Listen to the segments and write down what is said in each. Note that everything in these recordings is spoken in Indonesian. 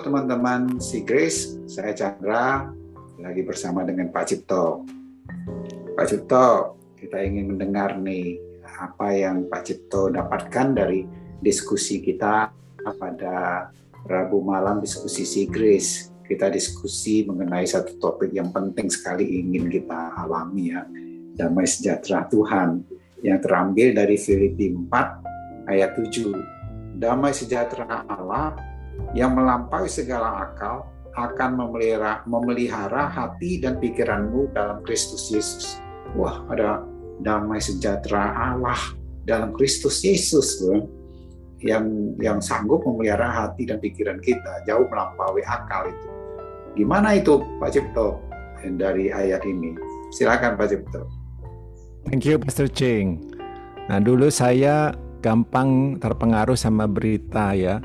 teman-teman si Grace, saya Chandra, lagi bersama dengan Pak Cipto. Pak Cipto, kita ingin mendengar nih apa yang Pak Cipto dapatkan dari diskusi kita pada Rabu malam diskusi si Grace. Kita diskusi mengenai satu topik yang penting sekali ingin kita alami ya, damai sejahtera Tuhan yang terambil dari Filipi 4 ayat 7. Damai sejahtera Allah yang melampaui segala akal akan memelihara, memelihara hati dan pikiranmu dalam Kristus Yesus. Wah, ada damai sejahtera Allah dalam Kristus Yesus, bro. yang yang sanggup memelihara hati dan pikiran kita jauh melampaui akal itu. Gimana itu, Pak Cipto, dari ayat ini? Silakan, Pak Cipto. Thank you, Pastor Ching. Nah, dulu saya gampang terpengaruh sama berita ya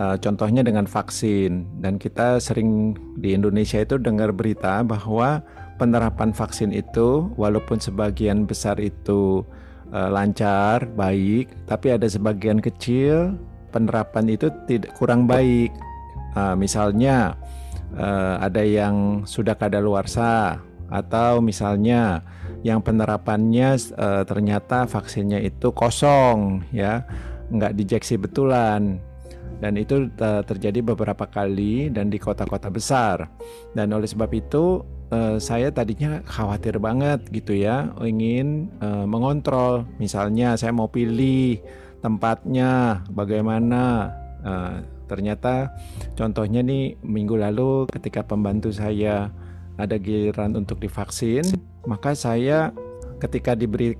Uh, contohnya dengan vaksin. Dan kita sering di Indonesia itu dengar berita bahwa penerapan vaksin itu walaupun sebagian besar itu uh, lancar, baik, tapi ada sebagian kecil penerapan itu tidak kurang baik. Uh, misalnya ada yang sudah kadaluarsa atau misalnya yang penerapannya ternyata vaksinnya itu kosong ya, nggak dijeksi betulan dan itu uh, terjadi beberapa kali dan di kota-kota besar. Dan oleh sebab itu uh, saya tadinya khawatir banget gitu ya ingin uh, mengontrol. Misalnya saya mau pilih tempatnya bagaimana? Ternyata contohnya nih minggu lalu ketika pembantu saya ada giliran untuk divaksin maka saya ketika diberi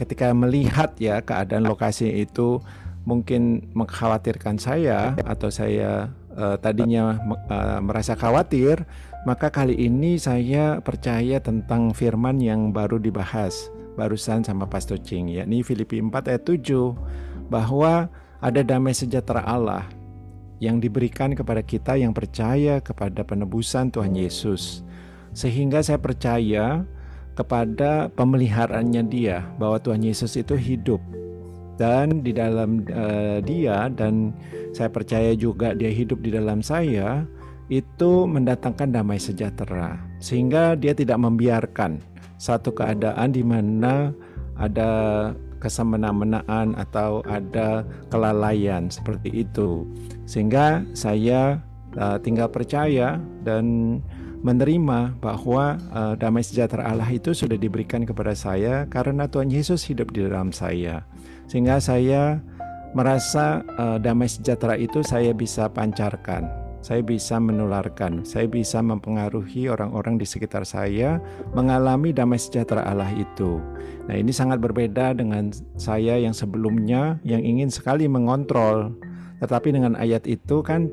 ketika melihat ya keadaan lokasi itu mungkin mengkhawatirkan saya atau saya uh, tadinya uh, merasa khawatir, maka kali ini saya percaya tentang firman yang baru dibahas barusan sama Pastor Ching yakni Filipi 4 ayat 7 bahwa ada damai sejahtera Allah yang diberikan kepada kita yang percaya kepada penebusan Tuhan Yesus. Sehingga saya percaya kepada pemeliharaannya dia bahwa Tuhan Yesus itu hidup dan di dalam uh, dia dan saya percaya juga dia hidup di dalam saya itu mendatangkan damai sejahtera. Sehingga dia tidak membiarkan satu keadaan di mana ada kesemena-menaan atau ada kelalaian seperti itu. Sehingga saya uh, tinggal percaya dan menerima bahwa uh, damai sejahtera Allah itu sudah diberikan kepada saya karena Tuhan Yesus hidup di dalam saya sehingga saya merasa uh, damai sejahtera itu saya bisa pancarkan, saya bisa menularkan, saya bisa mempengaruhi orang-orang di sekitar saya mengalami damai sejahtera Allah itu. Nah, ini sangat berbeda dengan saya yang sebelumnya yang ingin sekali mengontrol. Tetapi dengan ayat itu kan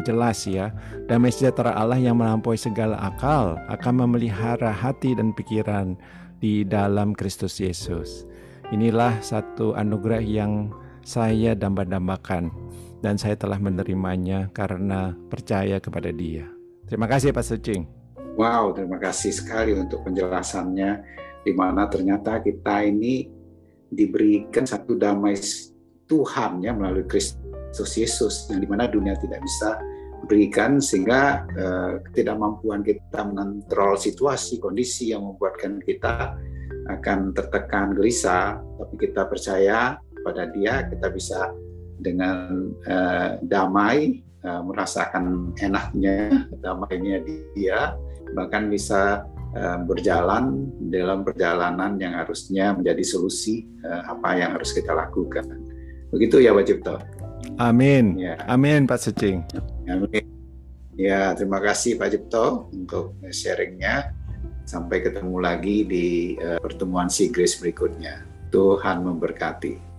jelas ya, damai sejahtera Allah yang melampaui segala akal akan memelihara hati dan pikiran di dalam Kristus Yesus. Inilah satu anugerah yang saya damba-dambakan dan saya telah menerimanya karena percaya kepada Dia. Terima kasih Pak Sucing. Wow, terima kasih sekali untuk penjelasannya di mana ternyata kita ini diberikan satu damai Tuhan ya melalui Kristus Yesus yang di mana dunia tidak bisa berikan sehingga uh, ketidakmampuan kita mengontrol situasi kondisi yang membuatkan kita akan tertekan gelisah, tapi kita percaya pada Dia, kita bisa dengan uh, damai uh, merasakan enaknya damainya Dia, bahkan bisa uh, berjalan dalam perjalanan yang harusnya menjadi solusi uh, apa yang harus kita lakukan. Begitu ya Pak Cipto. Amin. Ya. Amin Pak Secing. Amin. Ya, terima kasih Pak Cipto untuk sharingnya. Sampai ketemu lagi di uh, pertemuan si Grace berikutnya. Tuhan memberkati.